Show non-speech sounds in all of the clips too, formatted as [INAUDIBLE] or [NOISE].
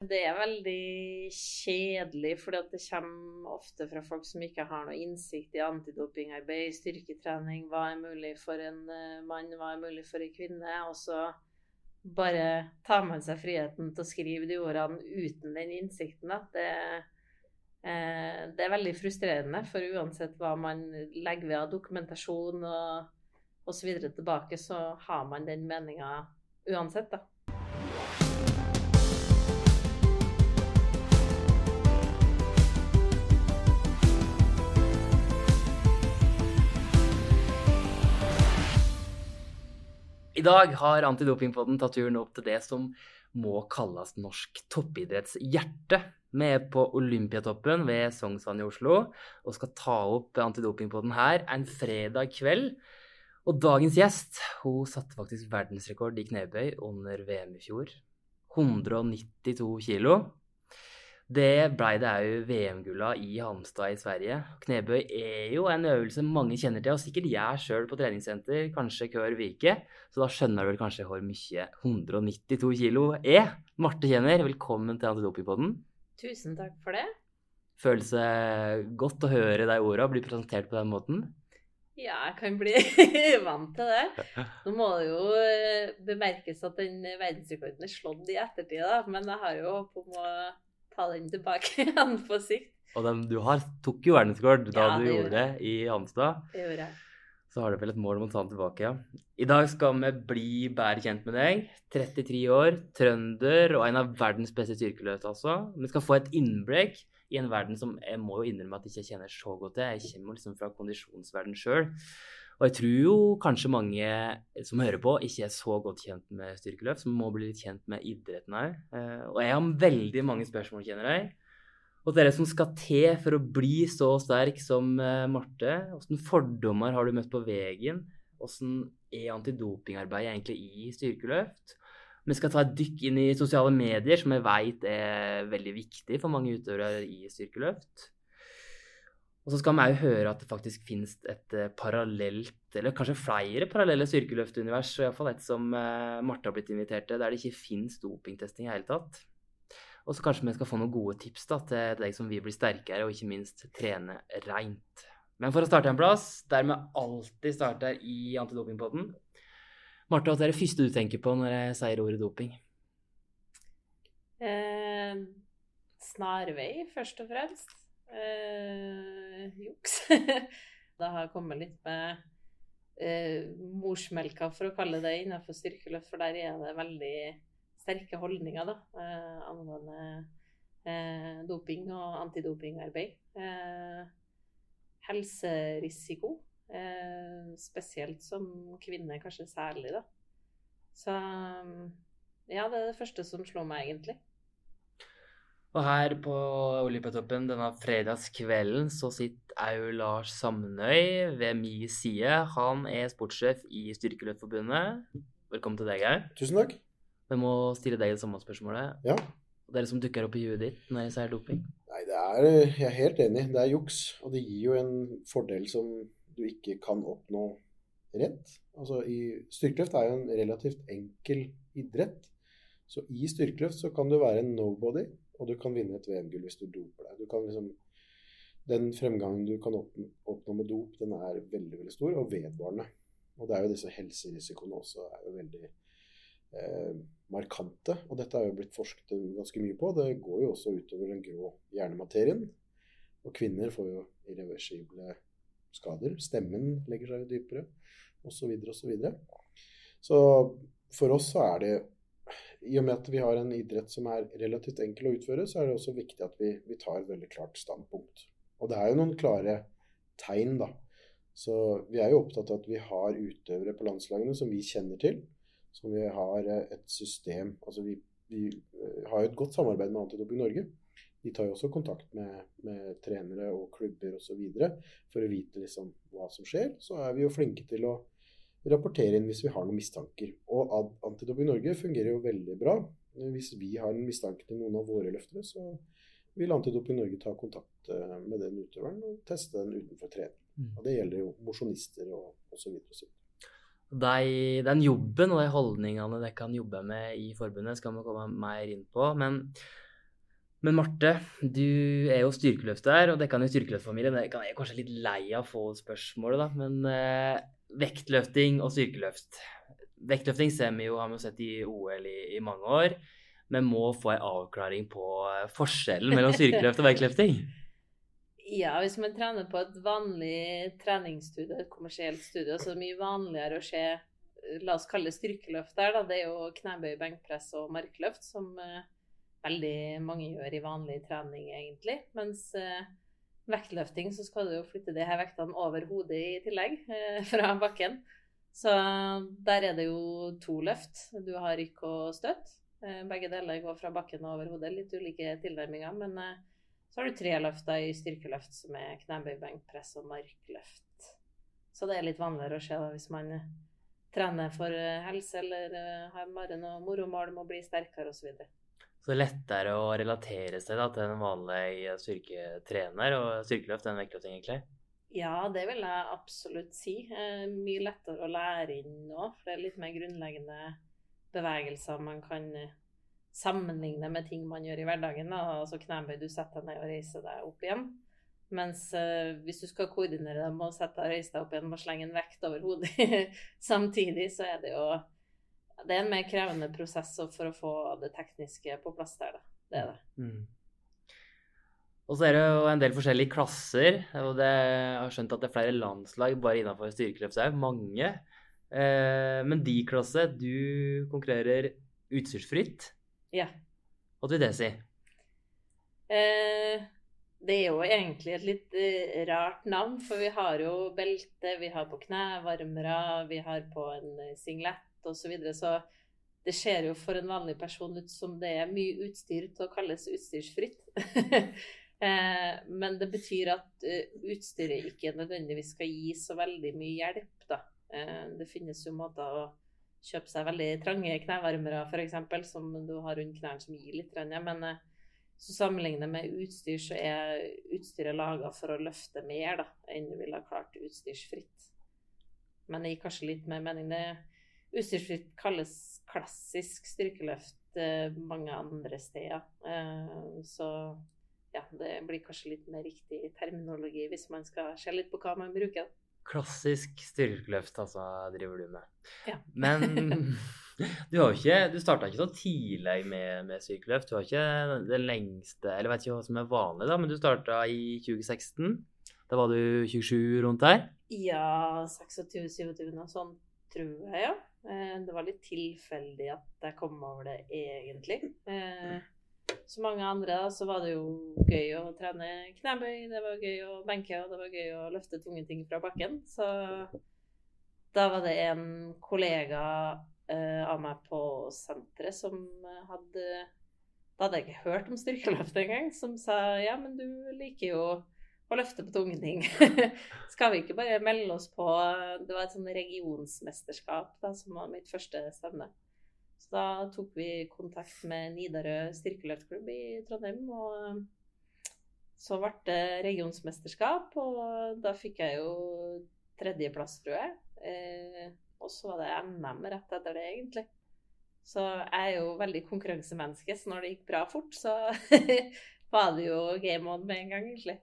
Det er veldig kjedelig, fordi det kommer ofte fra folk som ikke har noe innsikt i antidopingarbeid, styrketrening, hva er mulig for en eh, mann, hva er mulig for en kvinne. Og så bare tar man seg friheten til å skrive de ordene uten den innsikten. Det, eh, det er veldig frustrerende, for uansett hva man legger ved av dokumentasjon og osv. tilbake, så har man den meninga uansett, da. I dag har Antidopingpodden tatt turen opp til det som må kalles norsk toppidretts hjerte. Vi er på Olympiatoppen ved Sognsvann i Oslo og skal ta opp Antidopingpodden her en fredag kveld. Og dagens gjest hun satte faktisk verdensrekord i knebøy under VM i fjor. 192 kilo. Det blei det òg VM-gulla i Halmstad i Sverige. Knebøy er jo en øvelse mange kjenner til, og sikkert jeg sjøl på treningssenter kanskje hver uke. Så da skjønner du vel kanskje hvor mye 192 kilo er. Marte Kjenner, velkommen til Antidopingpodden. Tusen takk for det. Føles det godt å høre de orda bli presentert på den måten? Ja, jeg kan bli [LAUGHS] vant til det. Nå må det jo eh, bemerkes at den verdensrekorden er slått i ettertid, da. Men jeg har jo håp om å ta den tilbake [LAUGHS] igjen på sikt. Og den, du har, tok jo verdensrekord da Ja, du gjorde gjorde det i Halmstad. Det gjorde jeg. Så har du vel et mål om å ta den tilbake, ja. I dag skal vi bli bedre kjent med deg. 33 år, trønder og en av verdens beste styrkeløft, altså. Vi skal få et innblikk i en verden som jeg må jo innrømme at jeg ikke kjenner så godt til. Jeg kommer liksom fra kondisjonsverden sjøl. Og jeg tror jo kanskje mange som hører på, ikke er så godt kjent med styrkeløft, som må bli litt kjent med idretten òg. Og jeg har veldig mange spørsmål, kjenner jeg. Og dere som skal til for å bli så sterk som eh, Marte, hvilke fordommer har du møtt på veien? Hvordan er antidopingarbeidet egentlig i styrkeløft? Vi skal ta et dykk inn i sosiale medier, som jeg vet er veldig viktig for mange utøvere i styrkeløft. Og så skal vi òg høre at det faktisk finnes et eh, parallelt, eller kanskje flere parallelle styrkeløftunivers, og iallfall et som eh, Marte har blitt invitert til, der det ikke finnes dopingtesting i hele tatt. Og så kanskje vi skal få noen gode tips da, til deg som vil bli sterkere, og ikke minst trene reint. Men for å starte en plass, der vi alltid starter i antidopingpodden Marte, hva er det første du tenker på når jeg sier ordet doping? Eh, snarvei, først og fremst. Eh, juks. [LAUGHS] det har kommet litt med eh, morsmelka, for å kalle det, innenfor styrkeløft, for der er det veldig sterke holdninger da, eh, angående eh, doping og antidopingarbeid. Eh, helserisiko, eh, spesielt som kvinne, kanskje særlig, da. Så ja, det er det første som slår meg, egentlig. Og her på Olympiatoppen denne fredagskvelden så sitter òg Lars Samnøy ved min side. Han er sportssjef i Styrkeløftforbundet. Velkommen til deg òg. Tusen takk. Jeg må stille deg det samme spørsmålet. Ja. Er det som dukker opp i huet ditt når jeg sier doping? Nei, det er Jeg er helt enig. Det er juks. Og det gir jo en fordel som du ikke kan oppnå rett. Altså Styrkeløft er jo en relativt enkel idrett. Så i styrkeløft så kan du være en nobody, og du kan vinne et VM-gull hvis du doper deg. Du kan liksom Den fremgangen du kan oppnå, med dop, den er veldig, veldig stor, og vedvarende. Og det er jo disse helserisikoene også er jo veldig eh, markante. Og dette er jo blitt forsket ganske mye på. Det går jo også utover den grå hjernematerien. Og kvinner får jo irreversible skader. Stemmen legger seg jo dypere, osv., osv. Så, videre. så for oss så er det i og med at vi har en idrett som er relativt enkel å utføre, så er det også viktig at vi, vi tar et veldig klart standpunkt. Og det er jo noen klare tegn, da. Så vi er jo opptatt av at vi har utøvere på landslagene som vi kjenner til. Som vi har eh, et system Altså vi, vi eh, har jo et godt samarbeid med Antidoping Norge. De tar jo også kontakt med, med trenere og klubber osv. for å vite liksom hva som skjer. Så er vi jo flinke til å rapportere inn hvis vi har noen mistanker. Og Antidoping Norge fungerer jo veldig bra. Hvis vi har en mistanke til noen av våre løftere, så vil Antidoping Norge ta kontakt eh, med den utøveren og teste den utenfor trening. Mm. Og det gjelder jo mosjonister og osv. De, den jobben og de holdningene dere kan jobbe med i forbundet, skal vi komme mer inn på. Men Men Marte, du er jo styrkeløfter, og det kan jo styrkeløftfamilien. Det kan jeg er kanskje litt lei av å få spørsmålet, da. Men eh, vektløfting og styrkeløft. Vektløfting ser vi jo, har vi sett i OL i, i mange år. Vi må få en avklaring på eh, forskjellen mellom styrkeløft og vektløfting. [LAUGHS] Ja, hvis man trener på et vanlig treningsstudie, et kommersielt studie, så er det mye vanligere å se La oss kalle det styrkeløft der, da. Det er jo knebøy, benkpress og markløft som uh, veldig mange gjør i vanlig trening, egentlig. Mens uh, vektløfting, så skal du jo flytte de her vektene over hodet i tillegg, uh, [LAUGHS] fra bakken. Så der er det jo to løft. Du har rykk og støtt. Begge deler går fra bakken og over hodet. Litt ulike tilnærminger. Men så har du tre løfter i styrkeløft, som er knebøy, benkpress og markløft. Så det er litt vanligere å se da, hvis man trener for eh, helse eller eh, har bare noe moromål med å bli sterkere osv. Så, er lettere å relatere seg da, til en vanlig styrketrener og styrkeløft enn vektløfting, egentlig? Ja, det vil jeg absolutt si. Eh, mye lettere å lære inn nå, for det er litt mer grunnleggende bevegelser man kan sammenligne med ting man gjør i hverdagen. Da. Altså knebøy, du setter deg ned og reiser deg opp igjen. Mens uh, hvis du skal koordinere deg og sette deg, reise deg opp igjen og slenge en vekt over hodet [LAUGHS] samtidig, så er det jo Det er en mer krevende prosess for å få det tekniske på plass der, da. Det er det. Mm. Og så er det jo en del forskjellige klasser. og det, Jeg har skjønt at det er flere landslag bare innenfor styrkeløft òg. Mange. Eh, men de klasse, du konkurrerer utstyrsfritt. Ja. Hva vil det si? Eh, det er jo egentlig et litt uh, rart navn, for vi har jo belte, vi har på knevarmere, vi har på en eh, singlet osv. Så, videre, så det ser jo for en vanlig person ut som det er mye utstyr til å kalles utstyrsfritt. [LAUGHS] eh, men det betyr at uh, utstyret ikke nødvendigvis skal gi så veldig mye hjelp, da. Eh, det finnes jo måter å kjøpe seg veldig trange knevarmere, f.eks., som du har rundt knærne som gir litt, men eh, så sammenlignet med utstyr, så er utstyret laga for å løfte mer da, enn du ville ha klart utstyrsfritt. Men det gir kanskje litt mer mening. Det utstyrsfritt kalles klassisk styrkeløft eh, mange andre steder. Eh, så ja, det blir kanskje litt mer riktig terminologi hvis man skal se litt på hva man bruker. Klassisk styrkeløft, altså, driver du med. Ja. Men [LAUGHS] Du har jo ikke, du starta ikke så tidlig med, med styrkeløft. Du har ikke det lengste Eller vet ikke hva som er vanlig, da, men du starta i 2016. Da var du 27 rundt der? Ja, 26-27, og sånn, tror jeg, ja. Eh, det var litt tilfeldig at jeg kom over det, egentlig. Eh, som mange andre da, så var det jo gøy å trene knebøy, det var gøy å benke, og det var gøy å løfte tunge ting fra bakken. Så da var det en kollega uh, av meg på senteret som hadde Da hadde jeg ikke hørt om styrkeløft engang. Som sa ja, men du liker jo å løfte på tunge ting. [LAUGHS] Skal vi ikke bare melde oss på Det var et sånn regionsmesterskap da, som var mitt første stevne. Så da tok vi kontakt med Nidarø styrkeløftklubb i Trondheim. og så ble det regionsmesterskap, og da fikk jeg jo tredjeplass, tror jeg. Eh, og så var det NM rett etter det, egentlig. Så jeg er jo veldig konkurransemenneske, så når det gikk bra fort, så [LAUGHS] var det jo game on med en gang, egentlig.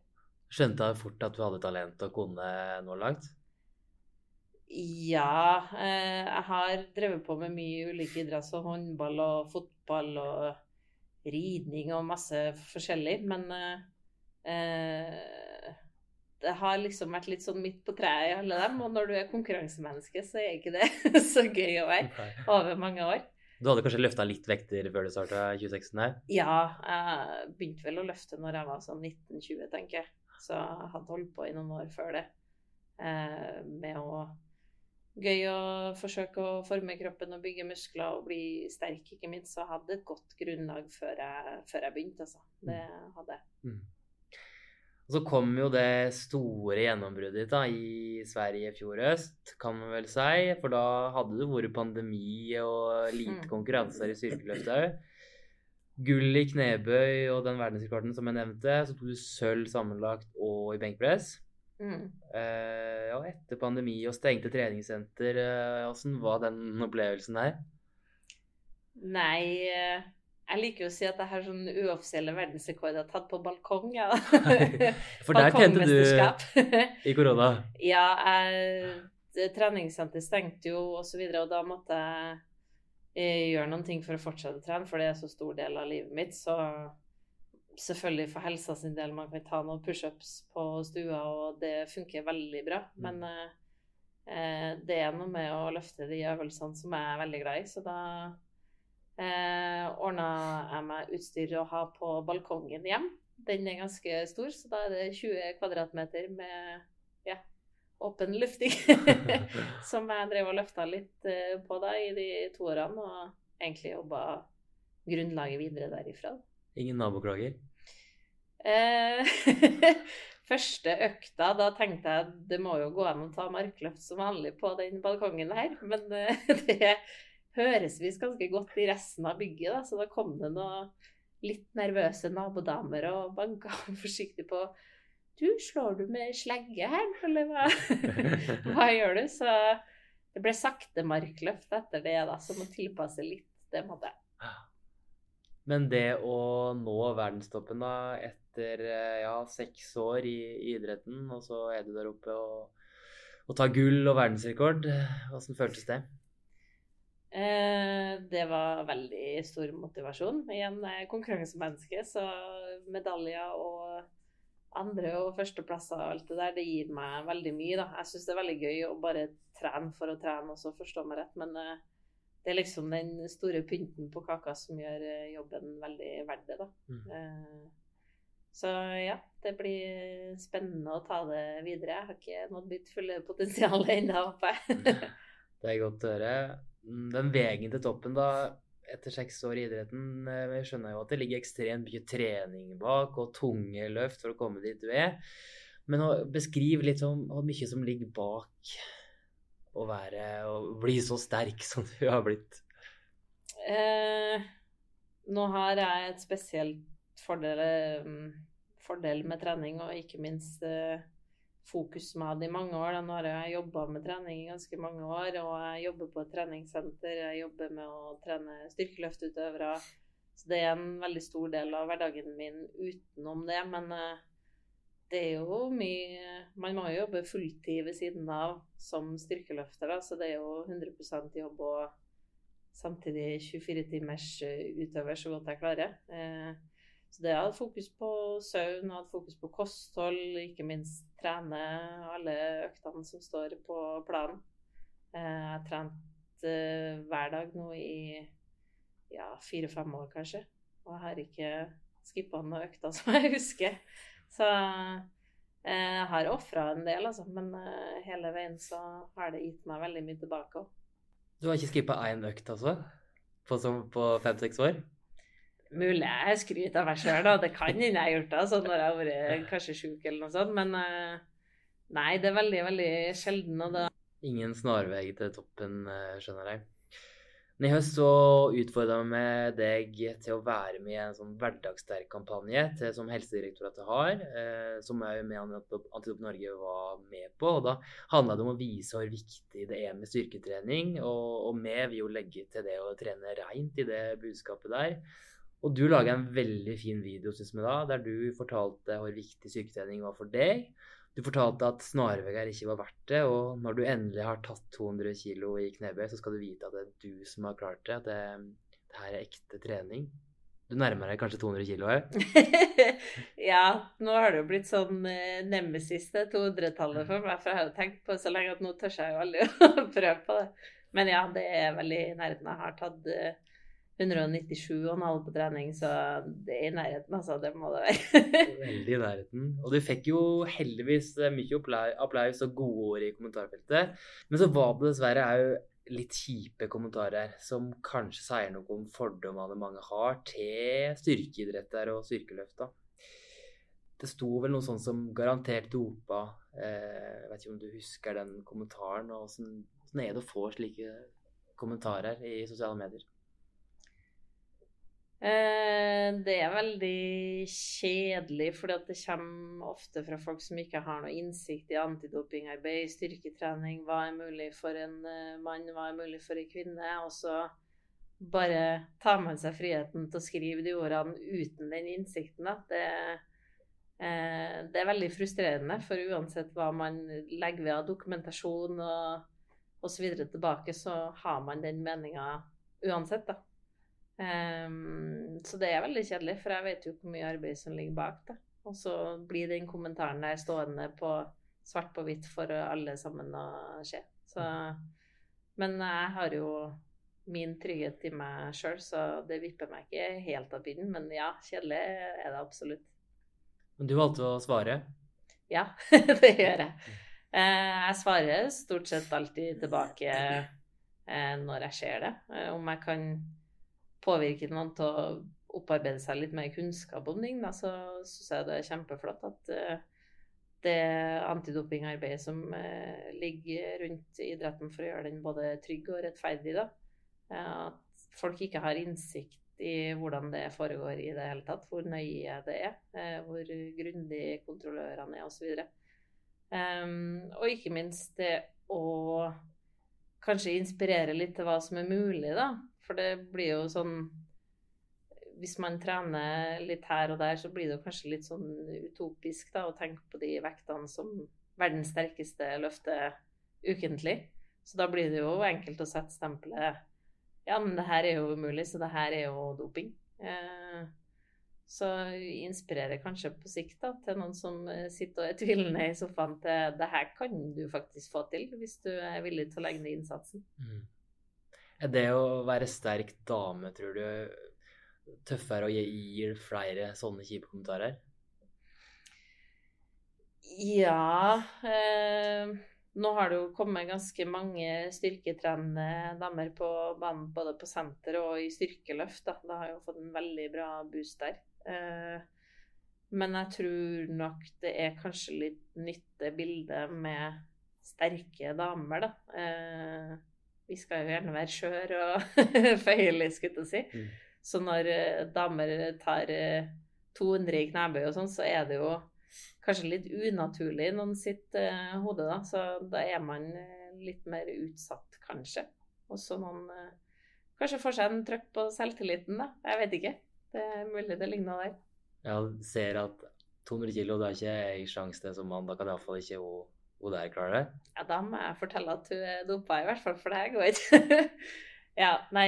Skjønte du fort at du hadde talent og kunne nå langt? Ja. Eh, jeg har drevet på med mye ulike idretter, som håndball og fotball og ridning og masse forskjellig. Men eh, det har liksom vært litt sånn midt på treet i alle dem. Og når du er konkurransemenneske, så er ikke det [LAUGHS] så gøy å være over mange år. Du hadde kanskje løfta litt vekter før du starta 2016 her? Ja, jeg begynte vel å løfte når jeg var sånn 1920, tenker jeg. Så jeg hadde holdt på i noen år før det eh, med å Gøy å forsøke å forme kroppen og bygge muskler og bli sterk, ikke minst. Så jeg hadde et godt grunnlag før jeg, før jeg begynte, altså. Det hadde jeg. Mm. Og så kom jo det store gjennombruddet ditt da, i Sverige i fjor høst, kan man vel si. For da hadde det vært pandemi og lite mm. konkurranser i styrkeløftet òg. Gull i knebøy og den verdensrekorden som jeg nevnte. Så tok du sølv sammenlagt og i benkpress. Mm. Eh, og etter pandemi og stengte treningssenter, åssen eh, var den opplevelsen der? Nei, eh, Jeg liker jo å si at jeg har sånn uoffisielle verdensrekorder tatt på balkong. Ja. [LAUGHS] For der tjente du [LAUGHS] i korona. ja, jeg, treningssenter stengte jo og så videre, og da måtte jeg eh, gjøre noen ting for å fortsette å trene, for det er så stor del av livet mitt. Så selvfølgelig for helsa sin del, man kan ta noen pushups på stua, og det funker veldig bra. Mm. Men eh, eh, det er noe med å løfte de øvelsene som jeg er veldig glad i, så da eh, ordna jeg meg utstyr å ha på balkongen hjem. Den er ganske stor, så da er det 20 kvadratmeter med ja, åpen lufting. [LAUGHS] [LAUGHS] som jeg drev og løfta litt eh, på da i de to årene, og egentlig jobba grunnlaget videre derifra. Ingen naboklager. Eh, [LAUGHS] første økta, da tenkte jeg det må jo gå an å ta markløft som vanlig på den balkongen her. Men eh, det høres visst ganske godt i resten av bygget, da, så da kom det noen litt nervøse nabodamer og banka forsiktig på Du, slår du med slegge her, eller hva, [LAUGHS] hva gjør du? Så det ble sakte markløft etter det, da, så må tilpasse litt. Det måtte. Men det å nå verdenstoppen da, etter eh, ja, seks år i, i idretten, og så er du der oppe og, og tar gull og verdensrekord, hvordan føltes det? Eh, det var veldig stor motivasjon. Igjen jeg er konkurransemenneske, så medaljer og andre- og førsteplasser og alt det der, det gir meg veldig mye. da. Jeg syns det er veldig gøy å bare trene for å trene også, forstå meg rett. Men uh, det er liksom den store pynten på kaka som gjør uh, jobben veldig verdt det, da. Mm. Uh, så ja, det blir spennende å ta det videre. Jeg har ikke nådd mitt fulle potensial [LAUGHS] ennå, håper jeg. [LAUGHS] Det er godt å høre. Mm, Den veien til toppen, da, etter seks år i idretten, eh, jeg skjønner jo at det ligger ekstremt mye trening bak, og tunge løft for å komme dit du er. Men beskriv litt om hvor mye som ligger bak å være og bli så sterk som du har blitt. Eh, nå har jeg et spesielt fordel, eh, fordel med trening, og ikke minst eh, fokus med det i mange år. Da. Nå har jeg jobba med trening i ganske mange år, og jeg jobber på et treningssenter. Jeg jobber med å trene styrkeløftutøvere. Så det er en veldig stor del av hverdagen min utenom det. Men eh, det er jo mye Man må jo jobbe fulltid ved siden av som styrkeløfter, da, så det er jo 100% jobb og samtidig 24 timers eh, utøver så godt jeg klarer. Så det hadde fokus på søvn, hadde fokus på kosthold, ikke minst trene alle øktene som står på planen. Eh, Jeg har trent eh, hver dag nå i ja, fire-fem år, kanskje. Og jeg har ikke skippa noen økter [LAUGHS] som jeg husker. Så eh, jeg har ofra en del, altså. Men hele veien så har det gitt meg veldig mye tilbake òg. Du har ikke skippa én økt, altså? På, på fem-seks år? Mulig jeg skryter av meg sjøl, da. Det kan hende jeg har gjort det altså, når jeg har vært kanskje sjuk eller noe sånt. Men eh, nei, det er veldig, veldig sjelden. Og det Ingen snarvei til toppen, eh, skjønner jeg. Men I høst så utfordra jeg med deg til å være med i en sånn hverdagssterk-kampanje til- som Helsedirektoratet har, eh, som jeg med Antidop Norge var med på. og Da handla det om å vise hvor viktig det er med styrketrening, og, og vi vil jo legge til det å trene reint i det budskapet der. Og du laga en veldig fin video synes vi da, der du fortalte hvor viktig syketrening var for deg. Du fortalte at snarveier ikke var verdt det, og når du endelig har tatt 200 kg i knebøy, så skal du vite at det er du som har klart det. At det, det her er ekte trening. Du nærmer deg kanskje 200 kg òg? ja, nå har det jo blitt sånn eh, nemesis, det 200-tallet for meg. For jeg har jo tenkt på det så lenge at nå tør jeg jo aldri [LAUGHS] å prøve på det. Men ja, det er veldig nærheten. Jeg har tatt eh, 197,5 på trening, så det er i nærheten, altså. Det må det være. Veldig i nærheten. Og du fikk jo heldigvis eh, mye appla- applaus og gode ord i kommentarfeltet. Men så var det dessverre òg litt kjipe kommentarer som kanskje sier noe om fordommene mange har til styrkeidretter og styrkeløfta. Det sto vel noe sånn som 'garantert dopa'. Eh, jeg vet ikke om du husker den kommentaren? og åssen er det å få slike kommentarer i sosiale medier? Eh, det er veldig kjedelig, fordi at det kommer ofte fra folk som ikke har noe innsikt i antidopingarbeid, styrketrening, hva er mulig for en eh, mann, hva er mulig for en kvinne. Og så bare tar man seg friheten til å skrive de ordene uten den innsikten, Det, eh, det er veldig frustrerende, for uansett hva man legger ved av dokumentasjon og osv. tilbake, så har man den meninga uansett, da. Um, så det er veldig kjedelig, for jeg vet jo hvor mye arbeid som ligger bak det. Og så blir den kommentaren der stående på svart på hvitt for alle sammen å se. Så, men jeg har jo min trygghet i meg sjøl, så det vipper meg ikke helt av pinnen. Men ja, kjedelig er det absolutt. Men du valgte å svare? Ja, [LAUGHS] det gjør jeg. Eh, jeg svarer stort sett alltid tilbake eh, når jeg ser det. Eh, om jeg kan påvirke noen til å opparbeide seg litt mer kunnskap om ting, da, så syns jeg det er kjempeflott at uh, det antidopingarbeidet som uh, ligger rundt idretten for å gjøre den både trygg og rettferdig, da, at folk ikke har innsikt i hvordan det foregår i det hele tatt, hvor nøye det er, hvor grundig kontrollørene er osv. Um, og ikke minst det å kanskje inspirere litt til hva som er mulig, da. For det blir jo sånn Hvis man trener litt her og der, så blir det jo kanskje litt sånn utopisk da, å tenke på de vektene som verdens sterkeste løfter ukentlig. Så da blir det jo enkelt å sette stempelet Ja, men det her er jo umulig, så det her er jo doping. Eh, så inspirerer kanskje på sikt da, til noen som eh, sitter og er tvilende i sofaen til det her kan du faktisk få til, hvis du er villig til å legge ned innsatsen. Mm. Er det å være sterk dame, tror du, tøffere og gir flere sånne kjipe kommentarer? Ja eh, Nå har det jo kommet ganske mange styrketrenende damer på banen både på senter og i styrkeløft. Da. Det har jo fått en veldig bra boost der. Eh, men jeg tror nok det er kanskje litt nytt det med sterke damer, da. Eh, vi skal jo gjerne være skjøre og [LAUGHS] føyelige, skulle jeg si. Mm. Så når uh, damer tar uh, eh, 200 i knebøy og sånn, så er det jo kanskje litt unaturlig i noen sitt uh, hode, da. Så da er man litt mer utsatt, kanskje. Og så noen kanskje får seg en trøkk på selvtilliten, da. Jeg vet ikke. Det er mulig det ligner der. Ja, ser at 200 kilo, det er ikke ei sjanse til som mann. Da kan iallfall ikke hun hun der klarer det? Ja, da må jeg fortelle at hun er dopa, i hvert fall, for det her går ikke. [LAUGHS] ja, nei,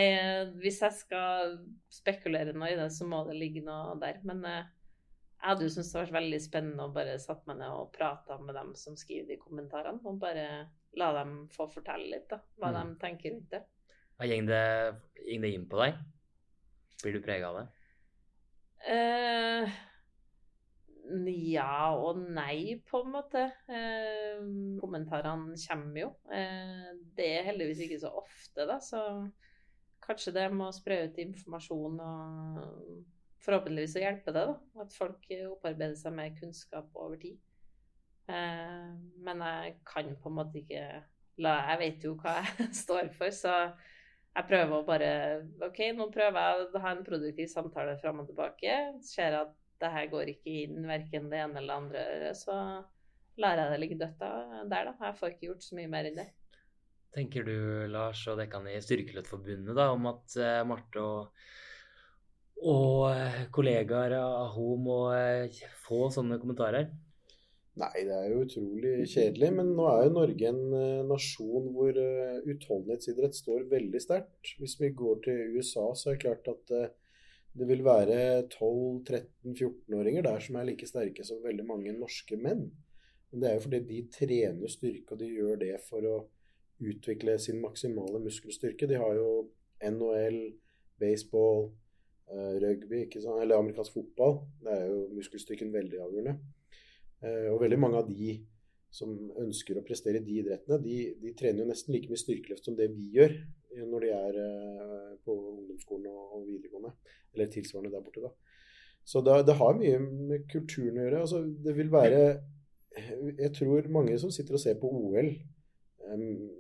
hvis jeg skal spekulere noe i det, så må det ligge noe der. Men uh, jeg hadde jo syntes det vært veldig spennende å bare satt meg ned og prata med dem som skriver de kommentarene, og bare la dem få fortelle litt, da, hva mm. de tenker rundt det. Går det, det inn på deg? Blir du prega av det? Uh, ja og nei, på en måte. Eh, kommentarene kommer jo. Eh, det er heldigvis ikke så ofte, da, så kanskje det må spre ut informasjon og forhåpentligvis å hjelpe det, da. At folk opparbeider seg mer kunnskap over tid. Eh, men jeg kan på en måte ikke la Jeg vet jo hva jeg [LAUGHS] står for, så jeg prøver å bare OK, nå prøver jeg å ha en produktiv samtale fram og tilbake. Ser at det her går ikke inn verken det ene eller det andre, så lar jeg det ligge dødt der, da. Jeg får ikke gjort så mye mer enn det. Tenker du, Lars, og det kan i Styrkeløftforbundet, da, om at uh, Marte og, og uh, kollegaer av henne må uh, få sånne kommentarer? Nei, det er jo utrolig kjedelig. Men nå er jo Norge en nasjon hvor utholdenhetsidrett står veldig sterkt. Hvis vi går til USA, så er det klart at det vil være 12-13-14-åringer der som er like sterke som veldig mange norske menn. Men det er jo fordi de trener styrke, og de gjør det for å utvikle sin maksimale muskelstyrke. De har jo NHL, baseball, eh, rugby, eller amerikansk fotball. Det er jo muskelstyrken veldig avgjørende. Eh, og veldig mange av de som ønsker å prestere i de idrettene, de, de trener jo nesten like mye styrkeløft som det vi gjør når de er eh, på ungdomsskolen og videregående. Eller tilsvarende der borte, da. Så det, det har mye med kulturen å gjøre. Altså, det vil være Jeg tror mange som sitter og ser på OL,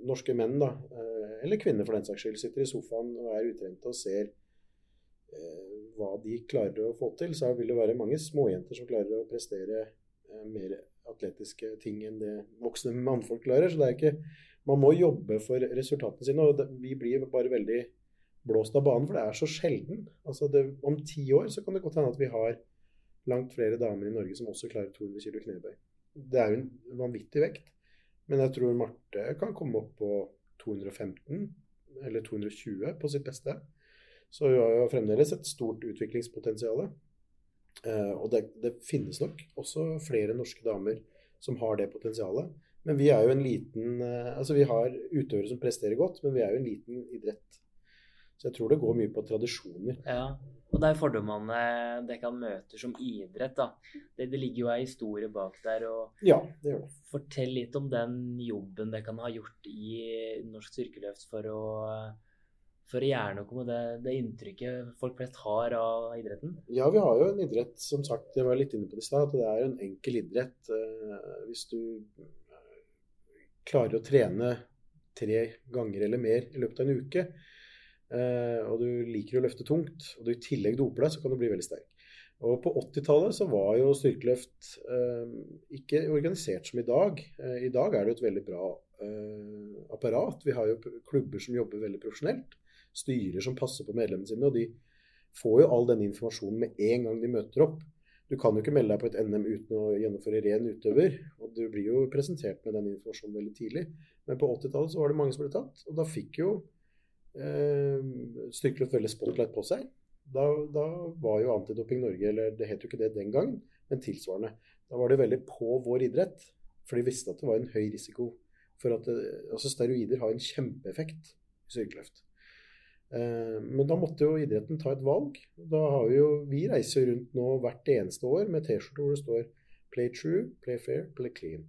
norske menn, da, uh, eller kvinner for den saks skyld, sitter i sofaen og er utrente og ser uh, hva de klarer å få til, så vil det være mange småjenter som klarer å prestere uh, mer atletiske ting enn det voksne mannfolk klarer. Så det er ikke Man må jobbe for resultatene sine, og vi blir bare veldig blåst av banen, for det er så sjelden. Altså det, om ti år så kan det godt hende at vi har langt flere damer i Norge som også klarer 200 kg knebøy. Det er jo en vanvittig vekt. Men jeg tror Marte kan komme opp på 215 eller 220 på sitt beste. Så hun har jo fremdeles et stort utviklingspotensial. Eh, og det, det, finnes nok også flere norske damer som har det potensialet. Men vi er jo en liten eh, Altså vi har utøvere som presterer godt, men vi er jo en liten idrett. Så jeg tror det går mye på tradisjoner. Ja, og er fordommene det kan møte som idrett, da. Det, det ligger jo ei historie bak der. og ja, det gjør det. Fortell litt om den jobben det kan ha gjort i norsk styrkeløft for å, for å gjøre noe med det, det, inntrykket folk flest har av idretten? Ja, vi har jo en idrett, som sagt, jeg var litt inne på det i stad, at det er en enkel idrett. Eh, hvis du klarer å trene tre ganger eller mer i løpet av en uke, eh, og du liker å løfte tungt, og du i tillegg doper deg, så kan du bli veldig sterk. Og På 80-tallet så var jo styrkeløft eh, ikke organisert som i dag. Eh, I dag er det jo et veldig bra eh, apparat. Vi har jo klubber som jobber veldig profesjonelt. Styrer som passer på medlemmene sine. Og de får jo all denne informasjonen med en gang de møter opp. Du kan jo ikke melde deg på et NM uten å gjennomføre ren utøver. Og du blir jo presentert med den informasjonen veldig tidlig. Men på 80-tallet så var det mange som ble tatt. Og da fikk jo eh, styrkeløft veldig spotlight på seg. Da, da, var jo Antidoping Norge, eller det het jo ikke det den gangen, men tilsvarende. Da var det veldig på vår idrett. For de visste at det var en høy risiko for at det, altså steroider har en kjempeeffekt i styrkeløft. Eh, men da måtte jo idretten ta et valg. Da har Vi jo, vi reiser rundt nå hvert eneste år med T-skjorte hvor det står 'Play true, play fair, play clean'.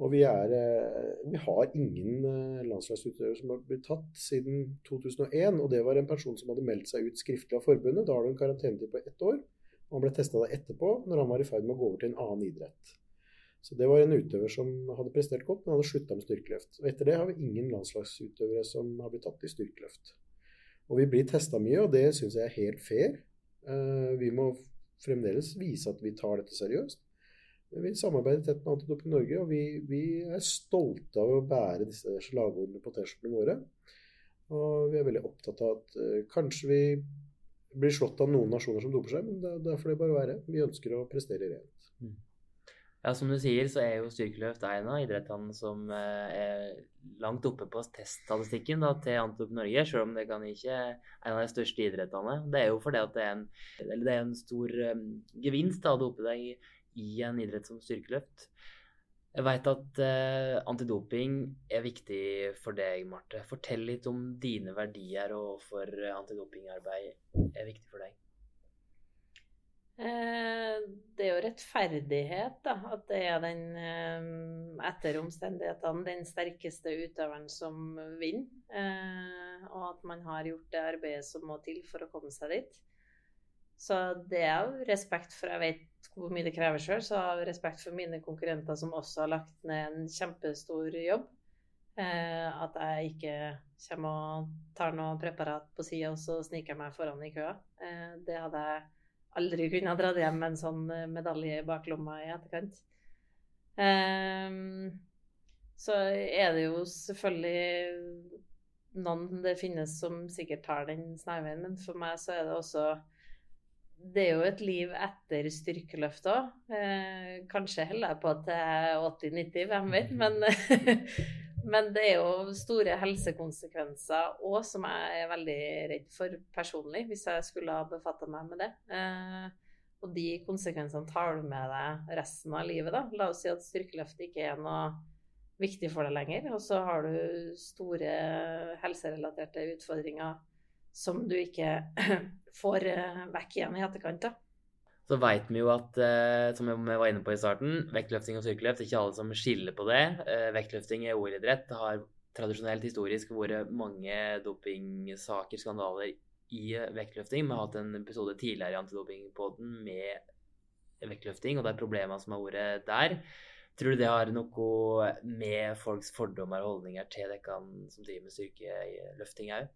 Og vi, er, eh, vi har ingen eh, landslagsutøvere som har blitt tatt siden 2001. Og det var en person som hadde meldt seg ut skriftlig av forbundet. Da har du en karantenetid på ett år. Og han ble testa etterpå, når han var i ferd med å gå over til en annen idrett. Så det var en utøver som hadde prestert godt, men hadde slutta med styrkeløft. Og etter det har vi ingen landslagsutøvere som har blitt tatt i styrkeløft. Og vi blir testa mye, og det syns jeg er helt fair. Uh, vi må fremdeles vise at vi tar dette seriøst. Vi samarbeider tett med Antidoping Norge, og vi, vi, er stolte av å bære disse slagordene på T-skjortene våre. Og vi er veldig opptatt av at uh, kanskje vi blir slått av noen nasjoner som doper seg, men det, det får det bare være. Vi ønsker å prestere rent. Mm. Ja, Som du sier, så er jo styrkeløft en av idrettene som eh, er langt oppe på teststatistikken da, til Antidop Norge, selv om det kan ikke er en av de største idrettene. Det er jo fordi at det er en, det er en stor um, gevinst da, å dope deg i, en idrett som styrkeløft. Jeg veit at eh, antidoping er viktig for deg, Marte. Fortell litt om dine verdier og hvorfor antidopingarbeid er viktig for deg. Eh, det er jo rettferdighet, da. At det er den, eh, etter omstendighetene, den sterkeste utøveren som vinner. Eh, og at man har gjort det arbeidet som må til for å komme seg dit. Så det er jo respekt for Jeg vet hvor mye det krever sjøl, så jeg respekt for mine konkurrenter som også har lagt ned en kjempestor jobb. At jeg ikke kommer og tar noe preparat på sida og så sniker jeg meg foran i køa. Det hadde jeg aldri kunne ha dratt hjem med en sånn eh, medalje i baklomma i etterkant. Så er det jo selvfølgelig noen det finnes som sikkert tar den snarveien, men for meg så er det også Det er jo et liv etter styrkeløft òg. Eh, kanskje heller jeg på til er 80-90, hvem vet. Men [LAUGHS] Men det er jo store helsekonsekvenser òg som jeg er veldig redd for personlig, hvis jeg skulle ha befatta meg med det. Eh, og de konsekvensene tar du med deg resten av livet, da. La oss si at styrkeløft ikke er noe viktig for deg lenger, og så har du store helserelaterte utfordringer som du ikke [CLEARS THROAT] får eh, vekk igjen i etterkant. da. Så veit vi jo at, eh, som vi var inne på i starten, vektløfting og styrkeløft, det er ikke alle som skiller på det. Eh, vektløfting er OL-idrett. Det har tradisjonelt historisk vært mange dopingsaker, skandaler, i vektløfting. Vi har hatt en episode tidligere i Antidopingpodden med vektløfting og de problemene som har vært der. Tror du det har noe med folks fordommer og holdninger til dere som driver med styrkeløfting òg?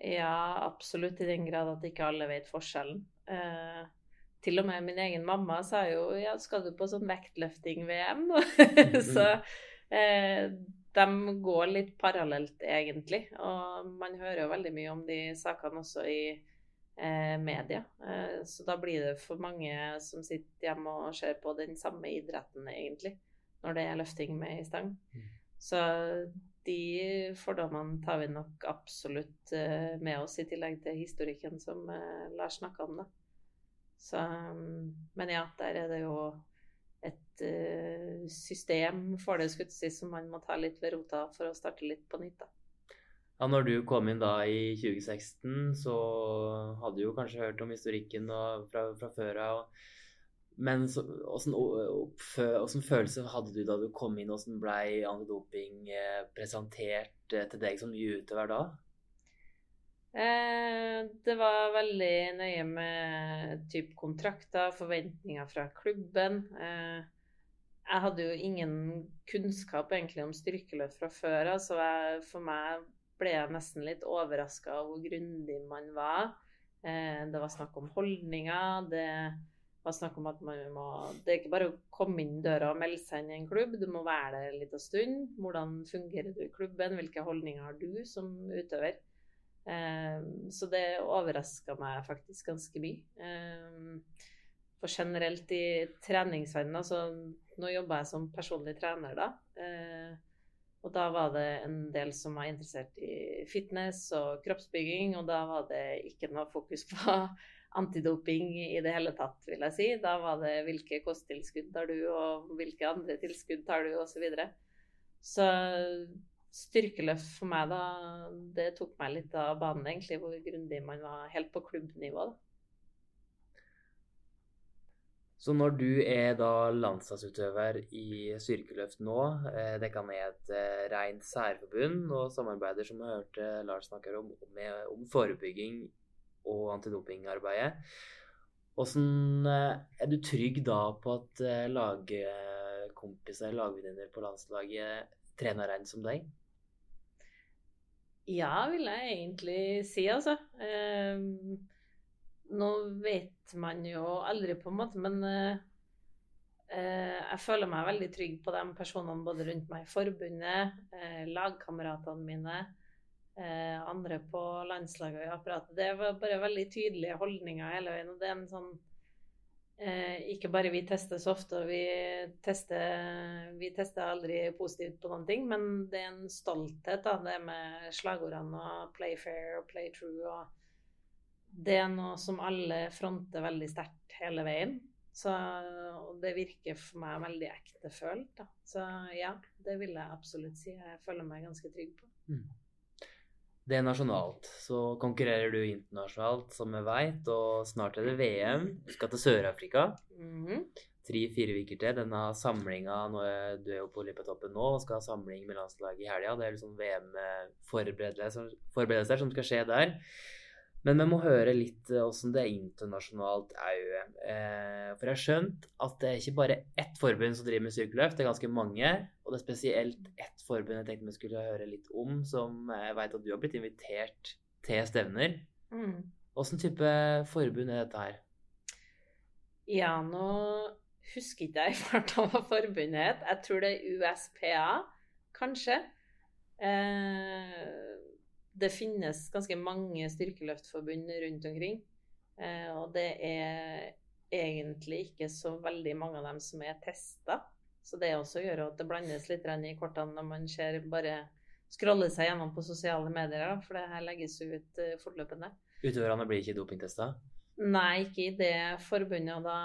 Ja, absolutt. I den grad at ikke alle vet forskjellen. Eh, til og med min egen mamma sa jo ja, skal du på sånn vektløfting-VM nå? [LAUGHS] så eh, de går litt parallelt, egentlig. Og man hører jo veldig mye om de sakene også i eh, media. Eh, så da blir det for mange som sitter hjemme og ser på den samme idretten, egentlig, når det er løfting med i stang. Mm. Så de fordommene tar vi nok absolutt eh, med oss, i tillegg til historikken som eh, Lars snakka om. da. Så, mm, men ja, der er det jo et uh, system for det si, som man må ta litt ved rota for å starte litt på nytt. da. Ja, når du kom inn da i 2016, så hadde du jo kanskje hørt om historikken fra, fra før av. Men så, følelse hadde du da du kom inn, åssen blei antidoping eh, presentert eh, til deg som ny utøver da? Eh, det var veldig nøye med type kontrakter, forventninger fra klubben. Eh, jeg hadde jo ingen kunnskap egentlig om styrkeløp fra før av, så jeg, for meg ble jeg nesten litt overraska over hvor grundig man var. Det var snakk om holdninger. Det var snakk om at man må Det er ikke bare å komme inn døra og melde seg inn i en klubb, du må være der en liten stund. Hvordan fungerer du i klubben? Hvilke holdninger har du som utøver? Ehm, så det overraska meg faktisk ganske mye. Ehm, for generelt i treningsverdenen altså Nå jobber jeg som personlig trener, da. Ehm, og da var det en del som var interessert i fitness og kroppsbygging, og da var det ikke noe fokus på antidoping i det hele tatt, vil jeg si. Da var det hvilke kosttilskudd tar du, og hvilke andre tilskudd tar du, osv. Så, videre. så styrkeløft for meg, da, det tok meg litt av banen, egentlig, hvor grundig man var helt på klubbnivå. da. Så når du er da landslagsutøver i styrkeløft nå, eh, det kan er et eh, rent særforbund og samarbeider, som vi hørte Lars snakker om, med, om forebygging og antidopingarbeidet. Hvordan eh, er du trygg da på at lagkompiser, lagvenninner på landslaget trener reint som deg? Ja, vil jeg egentlig si, altså. Eh, nå vet man jo aldri, på en måte, men eh, jeg føler meg veldig trygg på de personene både rundt meg i forbundet, eh, lagkameratene mine, eh, andre på landslaget og i apparatet. Det var bare veldig tydelige holdninger hele veien. og det er en sånn Eh, ikke bare vi tester så ofte, og vi tester, vi tester aldri positivt på noen ting, men det er en stolthet, da, det med slagordene og 'play fair' og 'play true'. og Det er noe som alle fronter veldig sterkt hele veien. Så, og det virker for meg veldig ektefølt. Så ja, det vil jeg absolutt si. Jeg føler meg ganske trygg på. Mm. Det er nasjonalt. Så konkurrerer du internasjonalt, som vi veit, og snart er det VM. Du skal til Sør-Afrika. Mm -hmm. Tre-fire uker til. Denne samlinga Du er jo på Lippetoppen nå og skal ha samling med landslaget i helga. Det er liksom VM-forberedelser som skal skje der. Men vi må høre litt åssen det er internasjonalt er. Eh, for jeg har skjønt at det er ikke bare ett forbund som driver med styrkeløft, det er ganske mange. Og det er spesielt ett forbund jeg tenkte vi skulle høre litt om, som jeg veit at du har blitt invitert til stevner. Åssen mm. type forbund er dette her? Ja, nå husker ikke jeg farta hva forbundet het. Jeg tror det er USPA, kanskje. Eh, det finnes ganske mange styrkeløftforbund rundt omkring. Eh, og det er egentlig ikke så veldig mange av dem som er testa. Så det også gjør at det blandes litt i kortene når man ser bare scroller seg gjennom på sosiale medier, for det her legges ut uh, fortløpende. Utøverne blir ikke dopingtesta? Nei, ikke i det forbundet. Og da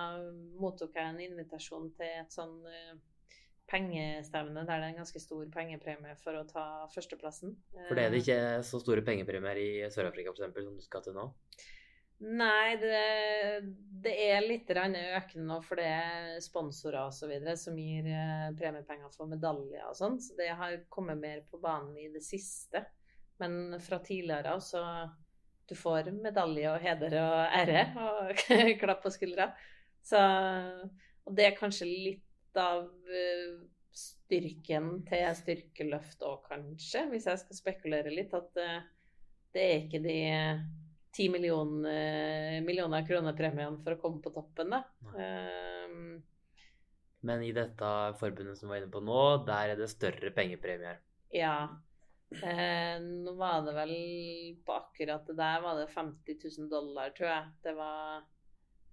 mottok jeg en invitasjon til et sånn uh, pengestevne der det er en ganske stor pengepremie for å ta førsteplassen. For det er det ikke så store pengepremier i Sør-Afrika f.eks. som du skal til nå? Nei, det, det er litt økende nå, for det er sponsorer osv. som gir eh, premiepenger for medaljer og sånn. Så det har kommet mer på banen i det siste. Men fra tidligere av så Du får medalje og heder og ære og [LAUGHS] klapp på skuldra. Så Og det er kanskje litt av eh, styrken til styrkeløft òg, kanskje, hvis jeg skal spekulere litt. At eh, det er ikke de ti millioner, millioner kroner premien for å komme på toppen, da. Um, Men i dette forbundet som vi var inne på nå, der er det større pengepremier? Ja. Eh, nå var det vel på akkurat det der var det 50 000 dollar, tror jeg. Det var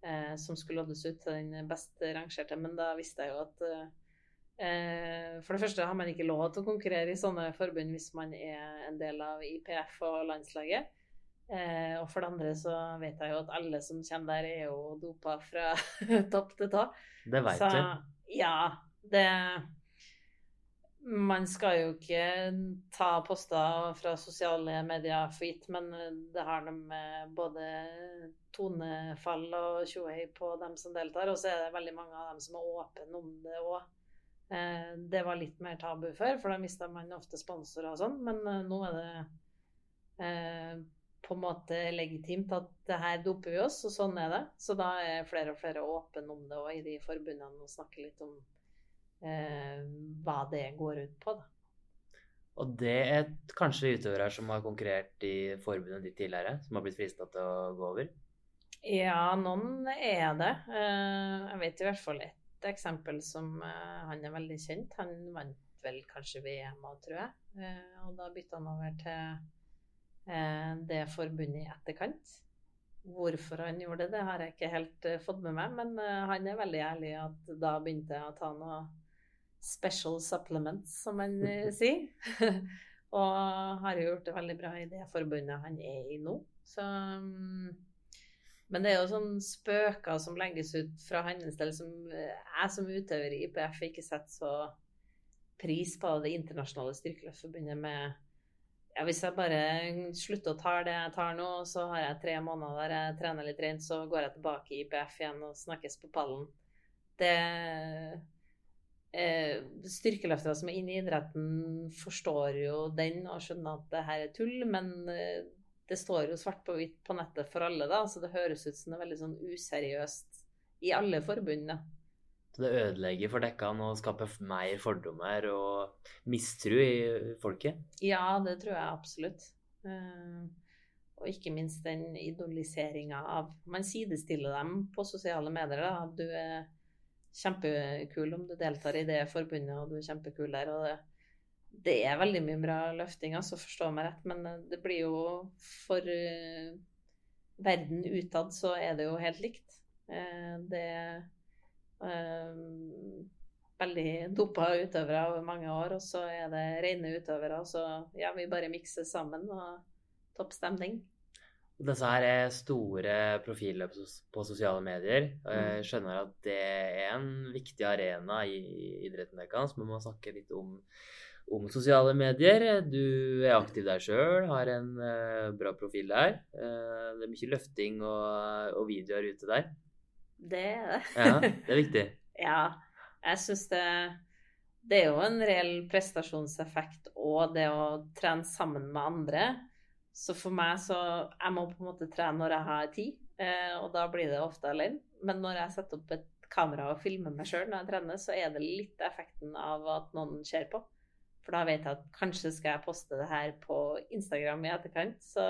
eh, som skulle loddes ut til den best rangerte. Men da visste jeg jo at eh, For det første har man ikke lov til å konkurrere i sånne forbund hvis man er en del av IPF og landslaget. Eh, og for det andre så vet jeg jo at alle som kommer der, er jo dopa fra [LAUGHS] topp til tå. Det veit du. ja, det Man skal jo ikke ta poster fra sosiale medier for gitt, men det har de med både tonefall og tjohei på dem som deltar, og så er det veldig mange av dem som er åpne om det òg. Det var litt mer tabu før, for da mista man ofte sponsorer og sånn, men eh, nå er det eh, på en måte legitimt at det her doper vi oss, og sånn er det. Så da er flere og flere åpne om det òg i de forbundene og snakker litt om eh, hva det går ut på. da. Og det er kanskje utøvere som har konkurrert i forbundet ditt tidligere, som har blitt frista til å gå over? Ja, noen er det. Eh, Jeg vet i hvert fall ett eksempel som eh, han er veldig kjent. Han vant vel kanskje VM òg, tror jeg. Eh, Og da bytta han over til det forbundet i etterkant. Hvorfor han gjorde det, det har jeg ikke helt fått med meg, men han er veldig ærlig at da begynte jeg å ta noe special supplements, som han eh, [LAUGHS] sier. [LAUGHS] og har jo gjort det veldig bra i det forbundet han er i nå. Så mm, Men det er jo sånn spøker som legges ut fra hans del, som eh, jeg som utøver i IPF ikke setter så pris på det internasjonale styrkeløftforbundet med ja, Hvis jeg bare slutter å ta det jeg tar nå, så har jeg tre måneder der jeg trener litt rent, så går jeg tilbake i IPF igjen og snakkes på pallen. Det eh, Styrkeløftere som er inne i idretten, forstår jo den og skjønner at det her er tull, men eh, det står jo svart på hvitt på nettet for alle, da, så det høres ut som det er veldig sånn useriøst i alle forbund. Så det ødelegger for dekkene og skaper mer fordommer og mistro i folket? Ja, det tror jeg absolutt. Eh, og ikke minst den idoliseringa av Man sidestiller dem på sosiale medier. da. Du er kjempekul om du deltar i det forbundet, og du er kjempekul der. og det, det er veldig mye bra løfting, altså, forstå meg rett, men eh, det blir jo for uh, verden utad så er det jo helt likt. Uh, det er veldig dopa utøvere over mange år, og så er det rene utøvere, og så ja, vi bare mikser sammen og topp stemning. Disse her er store profiler på sosiale medier. Jeg skjønner at det er en viktig arena i idretten deres, men vi må snakke litt om, om sosiale medier. Du er aktiv der sjøl, har en eh, bra profil der. Eh, det er mye løfting og, og videoer ute der. Det er det. Ja, [LAUGHS] det er viktig. Ja, jeg syns det Det er jo en reell prestasjonseffekt og det å trene sammen med andre. Så for meg så Jeg må på en måte trene når jeg har tid, eh, og da blir det ofte alene. Men når jeg setter opp et kamera og filmer meg sjøl når jeg trener, så er det litt effekten av at noen ser på. For da vet jeg at kanskje skal jeg poste det her på Instagram i etterkant. Så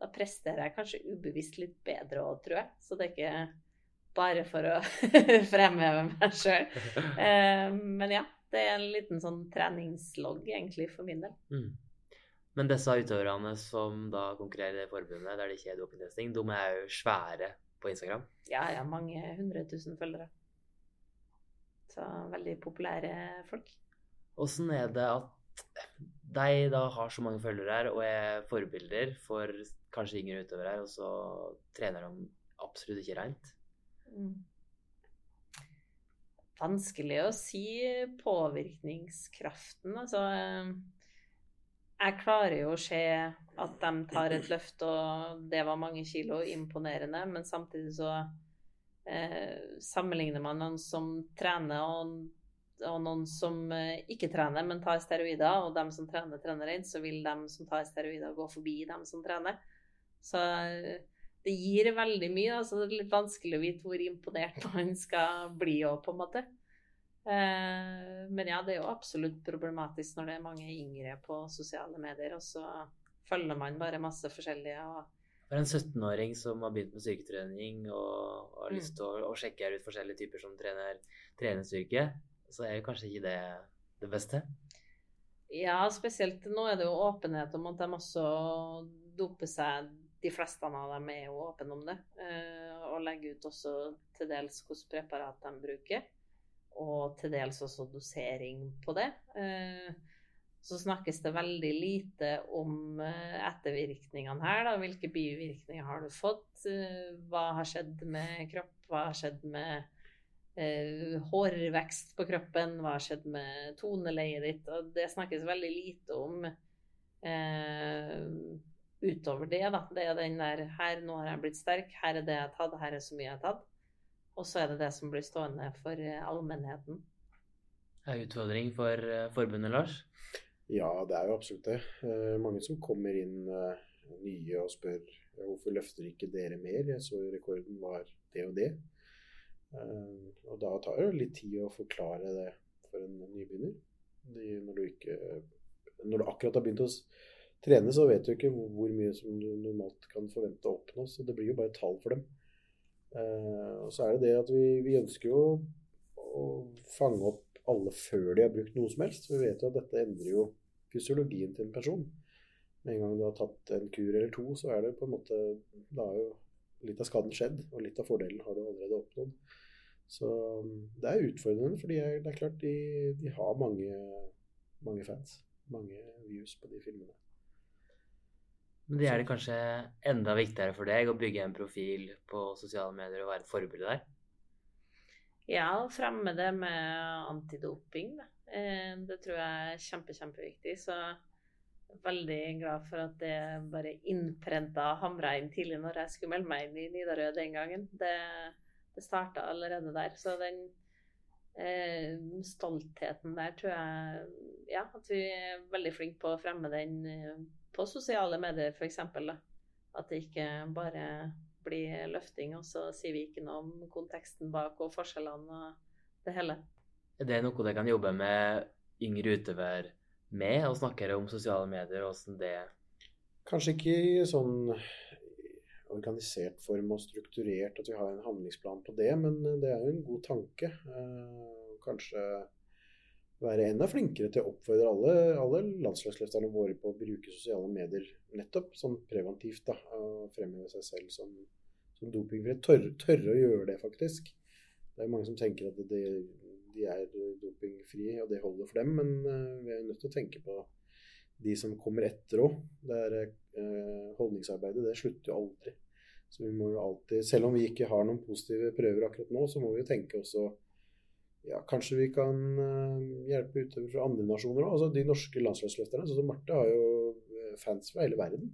da presterer jeg kanskje ubevisst litt bedre òg, tror jeg. Så det er ikke bare for å [LAUGHS] fremheve meg sjøl. [LAUGHS] Eh, men ja, det er en liten sånn treningslogg egentlig for min del. Mm. Men disse utøverne som da konkurrerer i det forbundet der det ikke er dopingtesting, de er jo svære på Instagram. Ja, jeg har mange hundre tusen følgere. Så veldig populære folk. Åssen er det at de da har så mange følgere her og er forbilder for kanskje yngre utøvere her, og så trener de absolutt ikke rent? Mm. Vanskelig å si påvirkningskraften. Altså eh, Jeg klarer jo å se at de tar et løft, og det var mange kilo, imponerende. Men samtidig så eh, sammenligner man noen som trener, og, og noen som eh, ikke trener, men tar steroider. Og dem som trener, trener rent, så vil dem som tar steroider, gå forbi dem som trener. Så eh, det gir veldig mye. Altså det er litt vanskelig å vite hvor imponert man skal bli òg, på en måte. Eh, men ja, det er jo absolutt problematisk når det er mange yngre på sosiale medier, og så følger man bare masse forskjellige og For en 17-åring som har begynt med styrketrening og har Mm. lyst til å, å sjekke ut forskjellige typer som trener treningsstyrke, så er jo kanskje ikke det det beste. Ja, spesielt nå er det jo åpenhet om at de også doper seg. De fleste av dem er jo åpne om det. Eh, og legger ut også til dels hvilke preparat de bruker. Og til dels også dosering på det. Eh, så snakkes det veldig lite om eh, ettervirkningene her. Da. Hvilke bivirkninger har du fått? Eh, hva har skjedd med kropp? Hva har skjedd med hårvekst på kroppen? Hva har skjedd med toneleiet ditt? Og det snakkes veldig lite om utover det. Da. Det er den der Her, nå har jeg blitt sterk. Her er det jeg har tatt. Her er så mye jeg har tatt. Og så er det det som blir stående for eh, allmennheten. Det er utfordring for forbundet, Lars? Ja, det er jo absolutt det. Uh, mange som kommer inn nye og spør hvorfor løfter ikke dere mer? Jeg så rekorden var det og det. Og da tar det litt tid å forklare det for en nybegynner. Når, du ikke, når du akkurat har begynt å trene, så vet du ikke hvor, hvor mye som du normalt kan forvente å oppnå. Så det blir jo bare tall for dem. Og så er det det at vi, vi ønsker jo å fange opp alle før de har brukt noe som helst. Vi vet jo at dette endrer jo fysiologien til en person. Med en gang du har tatt en kur eller to, så er det på en måte Da er jo litt av skaden skjedd, og litt av fordelen har du allerede oppnådd. Så um, det er utfordrende, for det er klart de, de har mange, mange, fans. Mange views på de filmene. Men det er det kanskje enda viktigere for deg å bygge en profil på sosiale medier og være et forbilde der? Ja, fremme det med antidoping. Da. Eh, det tror jeg er kjempe, kjempeviktig. Så jeg er veldig glad for at det bare innprenta hamra inn tidlig når jeg skulle melde meg inn i Nidarød den gangen. Det, det starta allerede der. Så den eh, stoltheten der tror jeg Ja, at vi er veldig flinke på å fremme den eh, på sosiale medier, f.eks. At det ikke bare blir løfting, og så sier vi ikke noe om konteksten bak og forskjellene og det hele. Er det noe dere kan jobbe med yngre utøver med, og snakke om sosiale medier og åssen det Kanskje ikke i sånn organisert form og strukturert at vi har en handlingsplan på det, men det er jo en god tanke. Eh, kanskje være enda flinkere til å oppfordre alle, alle landslagsløfterne våre på å bruke sosiale medier nettopp sånn preventivt. da, og Fremheve seg selv som, som dopingfri. Tørre, tørre å gjøre det, faktisk. Det er mange som tenker at det, de er dopingfrie, og det holder for dem. Men uh, vi er nødt til å tenke på de som kommer etter òg. Uh, holdningsarbeidet det slutter jo aldri. Så vi må jo alltid, Selv om vi ikke har noen positive prøver akkurat nå, så må vi jo tenke også ja, Kanskje vi kan uh, hjelpe utøvere fra andre nasjoner òg. Altså, de norske landslagsløfterne. Sånn som Marte har jo fans fra hele verden.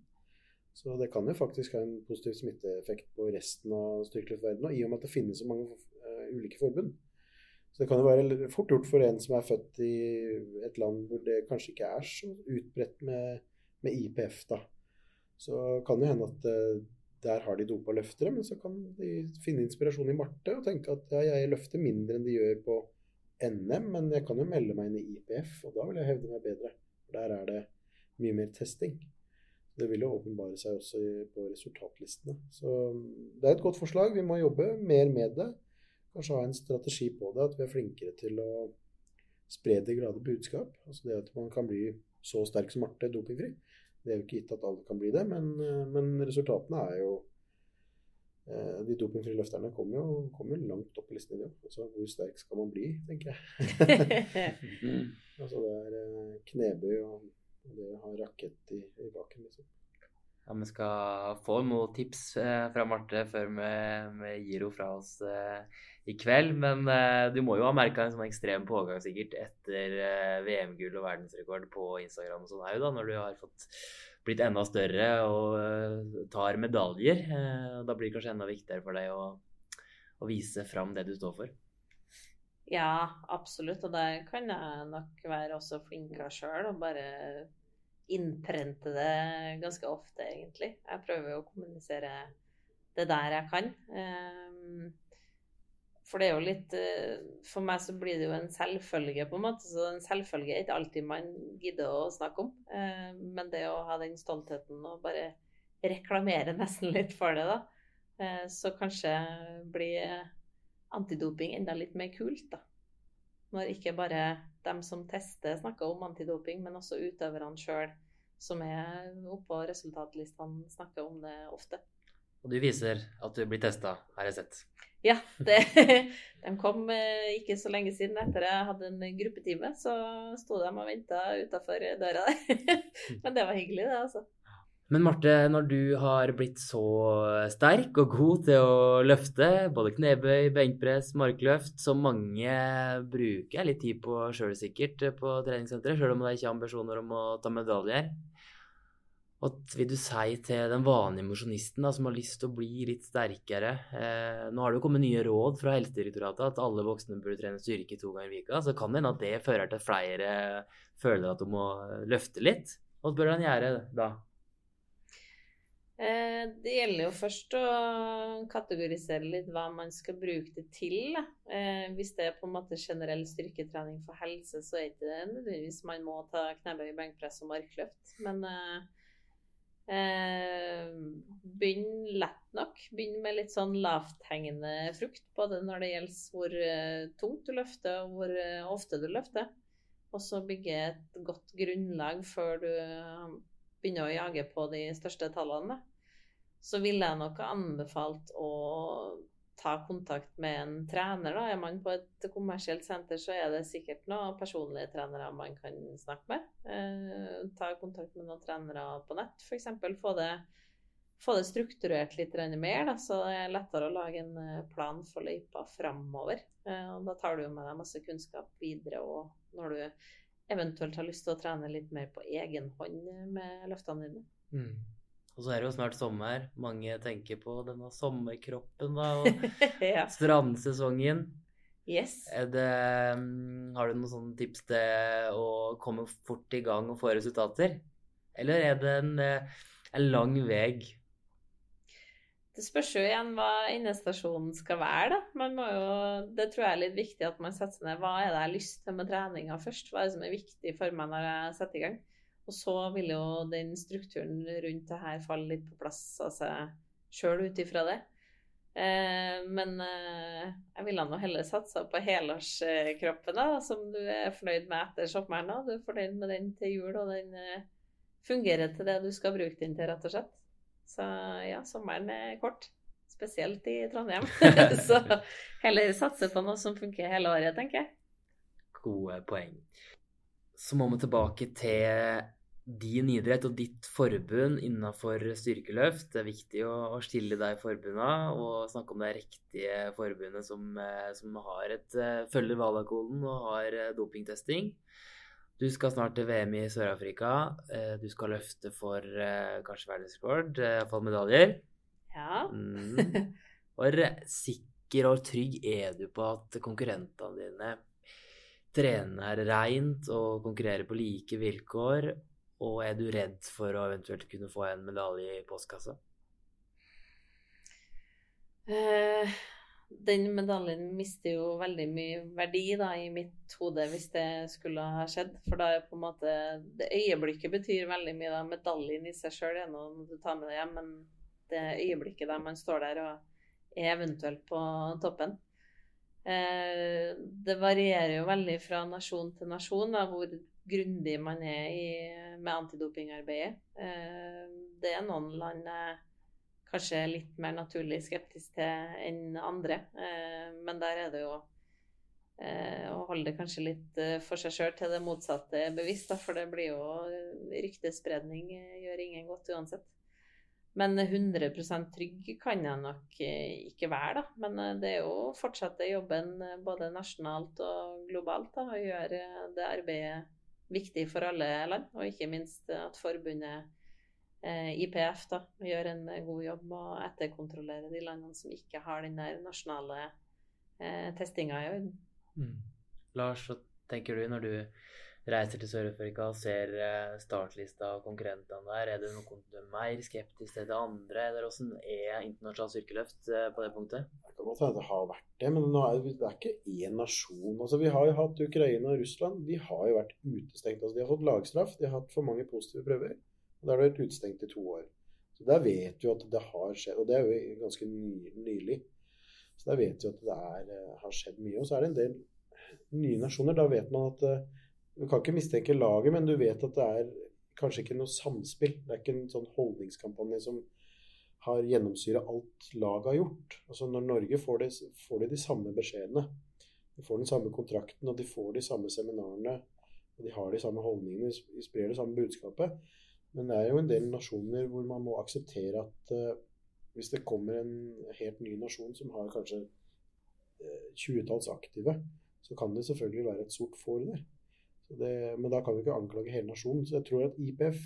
Så det kan jo faktisk ha en positiv smitteeffekt på resten av styrkeløftverdenen. I og med at det finnes så mange uh, ulike forbund, så det kan jo være fort gjort for en som er født i et land hvor det kanskje ikke er så utbredt med, med IPF, da. Så kan det hende at uh, der har de dopa løftere, men så kan de finne inspirasjon i Marte og tenke at ja, jeg løfter mindre enn de gjør på NM, men jeg kan jo melde meg inn i IPF, og da vil jeg hevde meg bedre. Der er det mye mer testing. Det vil jo åpenbare seg også på resultatlistene. Så det er et godt forslag. Vi må jobbe mer med det kanskje ha en strategi på det, at vi er flinkere til å spre det glade budskap. Altså det at man kan bli så sterk som Marte dopingfri. Det er jo ikke gitt at alle kan bli det, men, eh, men resultatene er jo eh, De dopingfrie løfterne kommer jo, kommer langt opp i listen i det. Altså, hvor sterk skal man bli, tenker jeg. [LAUGHS] altså det er eh, knebøy og det å ha rakett i, i baken, liksom. Ja, Vi skal få noen tips eh, fra Marte før vi, vi gir henne fra oss eh, i kveld. Men uh, du må jo ha merka en sånn ekstrem pågang sikkert etter uh, VM-gull og verdensrekord på Instagram og sånn òg, når du har fått blitt enda større og eh, tar medaljer. Da blir det kanskje enda viktigere for deg å, å vise fram det du står for. Ja, absolutt. Og det kan jeg nok være også flinkere sjøl. Og bare innprente det ganske ofte, egentlig. Jeg prøver jo å kommunisere det der jeg kan. Ehm, for det er jo litt eh, For meg så blir det jo en selvfølge, på en måte. Så en selvfølge er ikke alltid man gidder å snakke om. Ehm, men det å ha den stoltheten og bare reklamere nesten litt for det, da. Eh, så kanskje blir antidoping enda litt mer kult, da. Når ikke bare dem som tester, snakker om antidoping, men også utøverne sjøl, som er oppå resultatlistene, snakker om det ofte. Og du viser at du blir testa, har jeg sett. Ja, det, [LAUGHS] de kom eh, ikke så lenge siden etter jeg hadde en gruppetime. Så sto de og venta utafor døra der. [LAUGHS] Men det var hyggelig, det, altså. Men Marte, når du har blitt så sterk og god til å løfte både knebøy, benkpress, markløft, som mange bruker litt tid på sjøl sikkert på treningssenteret, sjøl om det ikke er ambisjoner om å ta medaljer. Hva vil du si til den vanlige mosjonisten som har lyst til å bli litt sterkere? Eh, nå har det jo kommet nye råd fra Helsedirektoratet at alle voksne burde trene styrke to ganger i uka. Så kan det hende at det fører til at flere føler at de må løfte litt. Hva bør han gjøre da? Eh, det gjelder jo først å kategorisere litt hva man skal bruke det til. Eh, hvis det er på en måte generell styrketrening for helse, så er det ikke nødvendigvis man må ta knebøy, benkpress og markløft. Men eh, begynn lett nok. Begynn med litt sånn lavthengende frukt, både når det gjelder hvor tungt du løfter og hvor ofte du løfter. Og så bygge et godt grunnlag før du begynner å jage på de største tallene, så ville jeg nok anbefalt å ta kontakt med en trener. Da. Er man på et kommersielt senter, så er det sikkert noen personlige trenere man kan snakke med. Eh, ta kontakt med noen trenere på nett, f.eks. Få få det strukturert litt mer, da, så det er lettere å lage en eh, plan for løypa framover. Eh, da tar du med deg masse kunnskap videre og når du eventuelt har lyst til å trene litt mer på egen hånd med løftene dine. Mm. Og så er det jo snart sommer. Mange tenker på denne sommerkroppen da, [LAUGHS] og ja. strandsesongen. Yes. Det, mm, har du noen sånne tips til å komme fort i gang og få resultater? Eller er det en, eh, en lang vei det spørs jo igjen hva endestasjonen skal være, da. Man må Jo, det tror jeg er litt viktig at man setter ned hva er det jeg har lyst til med treninga først. Hva er det som er viktig for meg når jeg setter i gang. Og så vil jo den strukturen rundt det her falle litt på plass av seg sjøl ut ifra det. Eh, men eh, jeg ville nå heller satsa på helårskroppen, da, som du er fornøyd med etter sommeren. Da. Du er fornøyd med den til jul, og den eh, fungerer til det du skal bruke den til, rett og slett. Så ja, sommeren er kort. Spesielt i Trondheim. [LAUGHS] [LAUGHS] så heller satse på noe som funker hele året, tenker jeg. Gode poeng. Så må vi tilbake til din idrett og ditt forbund innenfor styrkeløft. Det er viktig å, å stille deg i forbunda og snakke om det riktige forbundet som, eh, som har et, eh, følger Valakoden og har eh, dopingtesting. Du skal snart til VM i Sør-Afrika. Du skal løfte for kanskje verdensrekord, iallfall medaljer. Ja. Mm. Hvor sikker og trygg er du på at konkurrentene dine trener reint og konkurrerer på like vilkår? Og er du redd for å eventuelt kunne få en medalje i postkassa? Uh, den medaljen mister jo veldig mye verdi da, i mitt hode hvis det skulle ha skjedd. For da er på en måte det øyeblikket betyr veldig mye. da, Medaljen i seg sjøl er noe du tar med deg hjem, men det øyeblikket der man står der og er eventuelt på toppen. Eh, det varierer jo veldig fra nasjon til nasjon da, hvor grundig man er i, med antidopingarbeidet. Eh, det er noen land kanskje litt mer naturlig skeptisk til enn andre. Eh, men der er det jo eh, å holde det kanskje litt for seg sjøl til det motsatte er bevisst. For det blir jo ryktespredning gjør ingen godt uansett. Men 100% trygg kan jeg nok ikke være, da. Men det er jo fortsatt jobben både nasjonalt og globalt da, å gjøre det arbeidet viktig for alle land. Og ikke minst at forbundet Eh, IPF da, gjør en eh, god jobb med å etterkontrollere de landene som ikke har den der nasjonale eh, testinga i orden. Mm. Lars, hva tenker du når du reiser til Sør-Afrika og ser eh, startlista og konkurrentene der? Er det noe du er mer skeptisk til det andre, eller hvordan er internasjonalt styrkeløft på det punktet? Det kan godt hende det har vært det, men er det, er ikke én nasjon. Altså, vi har jo hatt Ukraina og Russland. De har jo vært utestengt. Altså, de har fått lagstraff, de har hatt for mange positive prøver. Og Da har de vært utestengt i to år. Så Der vet vi at det har skjedd, og det er jo ganske nylig. Så der vet vi at det er, eh, har skjedd mye. Og så er det en del nye nasjoner, da vet man at eh, Du kan ikke mistenke laget, men du vet at det er kanskje ikke noe samspill. Det er ikke en sånn holdningskampanje som har gjennomsyra alt laget har gjort. Altså Når Norge får, det, får de de samme beskjedene. De får den samme kontrakten, og de får de samme seminarene. og De har de samme holdningene, de sprer det samme budskapet. Men det er jo en del nasjoner hvor man må akseptere at uh, hvis det kommer en helt ny nasjon som har kanskje uh, tjuetalls aktive, så kan det selvfølgelig være et sort får der. Det, men da kan vi ikke anklage hele nasjonen. Så jeg tror at IPF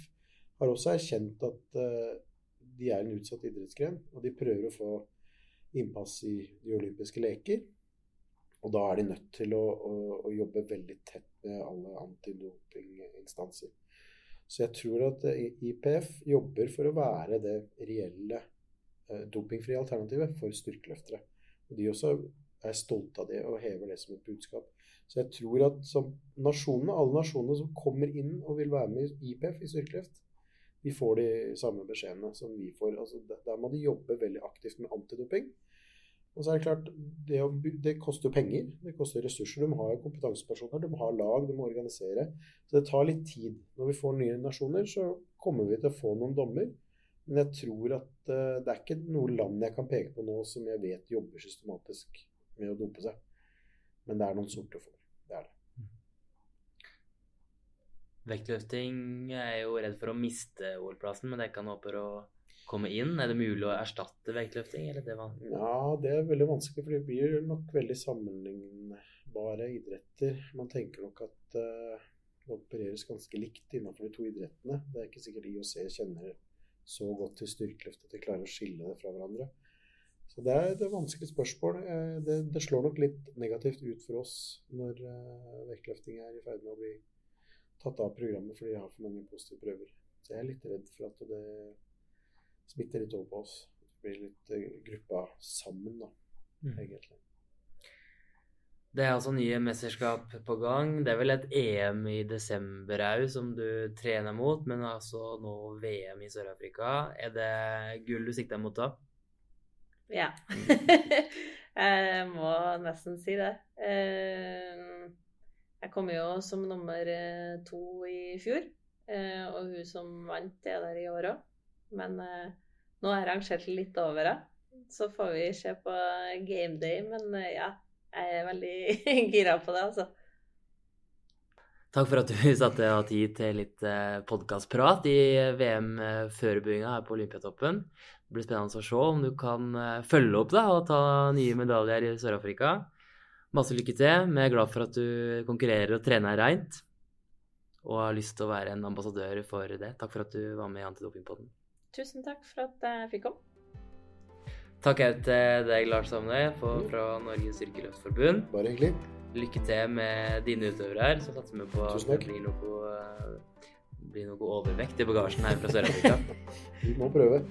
har også erkjent at uh, de er en utsatt idrettsgren, og de prøver å få innpass i de olympiske leker. Og da er de nødt til å, å, å jobbe veldig tett med alle antidopinginstanser. Så jeg tror at eh, IPF jobber for å være det reelle eh, dopingfrie alternativet for styrkeløftere. Og de også er stolte av det og hever det som et budskap. Så jeg tror at nasjonene, alle nasjonene som kommer inn og vil være med i IPF i styrkeløft, de får de samme beskjedene som vi får. Altså, der må de jobbe veldig aktivt med antidoping. Og så er det klart, det, det koster penger, det koster ressurser. De må ha kompetansepersoner, de må ha lag, de må organisere. Så det tar litt tid. Når vi får nye nasjoner, så kommer vi til å få noen dommer. Men jeg tror at uh, det er ikke noe land jeg kan peke på nå som jeg vet jobber systematisk med å dope seg. Men det er noen sorte får. Det er det. Vektløfting er jo redd for å miste OL-plassen, men det kan håpe å komme inn? Er det mulig å erstatte vektløfting? Eller det var... Ja, det er veldig vanskelig, for det blir nok veldig sammenlignbare idretter. Man tenker nok at uh, det opereres ganske likt innenfor de to idrettene. Det er ikke sikkert IOC kjenner så godt til styrkeløft at de klarer å skille det fra hverandre. Så det er et vanskelig spørsmål. Eh, det, det, slår nok litt negativt ut for oss når uh, vektløfting er i ferd med å bli tatt av programmet fordi de har for mange positive prøver. Så jeg er litt redd for at det smitter litt over på oss. Det blir litt uh, gruppa sammen, da, mm. egentlig. Det er altså nye mesterskap på gang. Det er vel et EM i desember òg som du trener mot, men altså nå VM i Sør-Afrika. Er det gull du sikter mot da? Ja. [LAUGHS] jeg må nesten si det. Uh, jeg kom jo som nummer eh, to i fjor, eh, og hun som vant, er der i år òg. Men eh, nå er jeg rangert litt over henne. Så får vi se på gameday, men ja, jeg er veldig [LAUGHS] gira på det, altså. Takk for at du [LAUGHS] satte av tid til litt podkastprat i VM-førebuinga her på Olympiatoppen. Det blir spennende å se om du kan følge opp da, og ta nye medaljer i Sør-Afrika. Masse lykke til. Vi er glad for at du konkurrerer og trener reint. Og har lyst til å være en ambassadør for det. Takk for at du var med i Antidopingpodden. Tusen takk for at jeg fikk komme. Takk òg til deg, Lars Samne, fra Norges Styrkeløftforbund. Bare hyggelig. Lykke til med dine utøvere her. Så satser vi på at det blir noe, blir noe overvekt i bagasjen her fra Sør-Afrika. [LAUGHS] Vi må prøve.